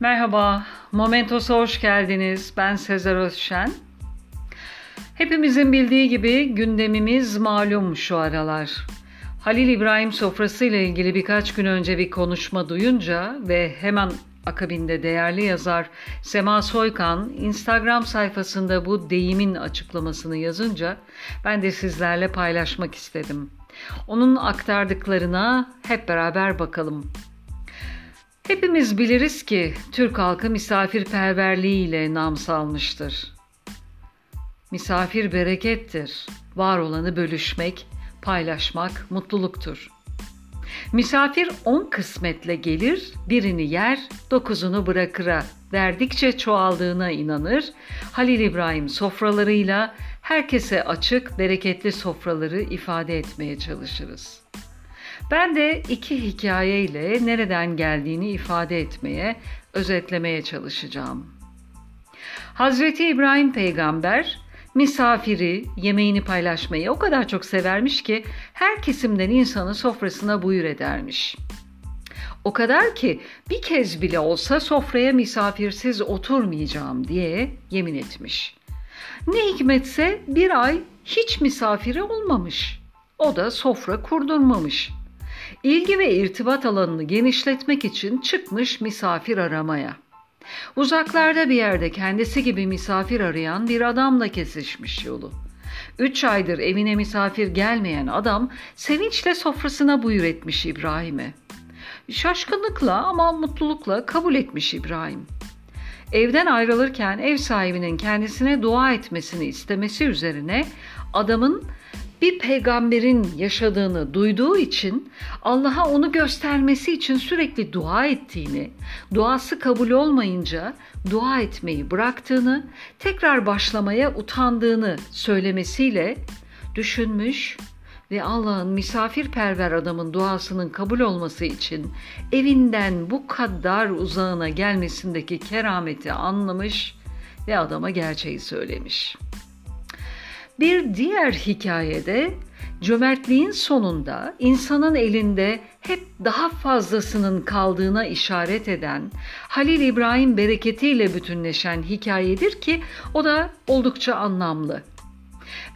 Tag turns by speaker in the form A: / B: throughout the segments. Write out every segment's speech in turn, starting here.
A: Merhaba, Momentos'a hoş geldiniz. Ben Sezer Özşen. Hepimizin bildiği gibi gündemimiz malum şu aralar. Halil İbrahim sofrası ile ilgili birkaç gün önce bir konuşma duyunca ve hemen akabinde değerli yazar Sema Soykan Instagram sayfasında bu deyimin açıklamasını yazınca ben de sizlerle paylaşmak istedim. Onun aktardıklarına hep beraber bakalım. Hepimiz biliriz ki Türk halkı misafirperverliğiyle nam salmıştır. Misafir berekettir. Var olanı bölüşmek, paylaşmak mutluluktur. Misafir on kısmetle gelir, birini yer, dokuzunu bırakıra. Verdikçe çoğaldığına inanır. Halil İbrahim sofralarıyla herkese açık, bereketli sofraları ifade etmeye çalışırız.'' Ben de iki hikayeyle nereden geldiğini ifade etmeye, özetlemeye çalışacağım. Hazreti İbrahim peygamber misafiri, yemeğini paylaşmayı o kadar çok severmiş ki her kesimden insanı sofrasına buyur edermiş. O kadar ki bir kez bile olsa sofraya misafirsiz oturmayacağım diye yemin etmiş. Ne hikmetse bir ay hiç misafiri olmamış. O da sofra kurdurmamış. İlgi ve irtibat alanını genişletmek için çıkmış misafir aramaya. Uzaklarda bir yerde kendisi gibi misafir arayan bir adamla kesişmiş yolu. Üç aydır evine misafir gelmeyen adam sevinçle sofrasına buyur etmiş İbrahim'e. Şaşkınlıkla ama mutlulukla kabul etmiş İbrahim. Evden ayrılırken ev sahibinin kendisine dua etmesini istemesi üzerine adamın bir peygamberin yaşadığını duyduğu için Allah'a onu göstermesi için sürekli dua ettiğini, duası kabul olmayınca dua etmeyi bıraktığını, tekrar başlamaya utandığını söylemesiyle düşünmüş ve Allah'ın misafirperver adamın duasının kabul olması için evinden bu kadar uzağına gelmesindeki kerameti anlamış ve adama gerçeği söylemiş.'' Bir diğer hikayede cömertliğin sonunda insanın elinde hep daha fazlasının kaldığına işaret eden Halil İbrahim bereketiyle bütünleşen hikayedir ki o da oldukça anlamlı.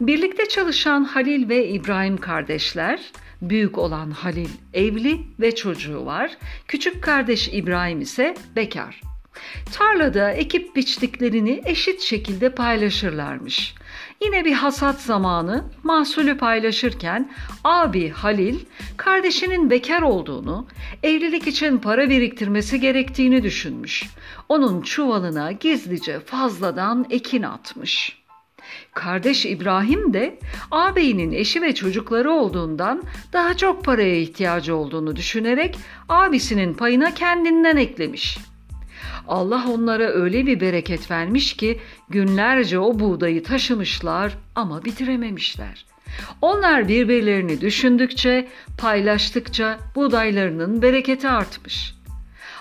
A: Birlikte çalışan Halil ve İbrahim kardeşler, büyük olan Halil evli ve çocuğu var. Küçük kardeş İbrahim ise bekar. Tarlada ekip biçtiklerini eşit şekilde paylaşırlarmış. Yine bir hasat zamanı mahsulü paylaşırken abi Halil kardeşinin bekar olduğunu, evlilik için para biriktirmesi gerektiğini düşünmüş. Onun çuvalına gizlice fazladan ekin atmış.'' Kardeş İbrahim de ağabeyinin eşi ve çocukları olduğundan daha çok paraya ihtiyacı olduğunu düşünerek abisinin payına kendinden eklemiş. Allah onlara öyle bir bereket vermiş ki günlerce o buğdayı taşımışlar ama bitirememişler. Onlar birbirlerini düşündükçe, paylaştıkça buğdaylarının bereketi artmış.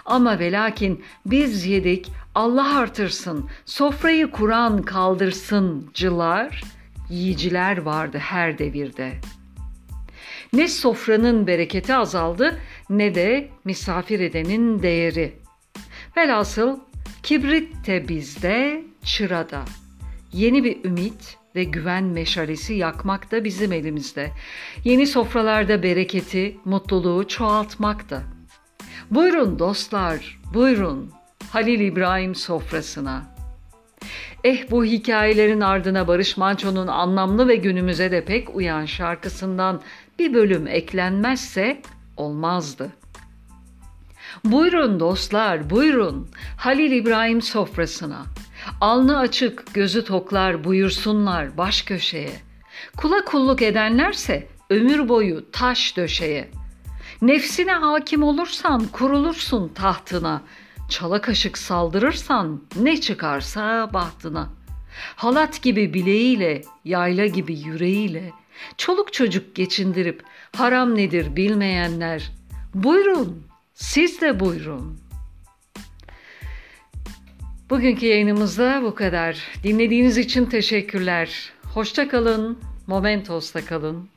A: Ama ve lakin biz yedik, Allah artırsın, sofrayı kuran kaldırsın cılar, yiyiciler vardı her devirde. Ne sofranın bereketi azaldı ne de misafir edenin değeri. Velhasıl kibrit de bizde, çırada. Yeni bir ümit ve güven meşalesi yakmak da bizim elimizde. Yeni sofralarda bereketi, mutluluğu çoğaltmak da. Buyurun dostlar, buyurun Halil İbrahim sofrasına. Eh bu hikayelerin ardına Barış Manço'nun anlamlı ve günümüze de pek uyan şarkısından bir bölüm eklenmezse olmazdı. Buyurun dostlar, buyurun Halil İbrahim sofrasına. Alnı açık, gözü toklar buyursunlar baş köşeye. Kula kulluk edenlerse ömür boyu taş döşeye. Nefsine hakim olursan kurulursun tahtına. Çala kaşık saldırırsan ne çıkarsa bahtına. Halat gibi bileğiyle, yayla gibi yüreğiyle, çoluk çocuk geçindirip haram nedir bilmeyenler, buyurun siz de buyurun. Bugünkü yayınımızda bu kadar. Dinlediğiniz için teşekkürler. Hoşça kalın, Momentos'ta kalın.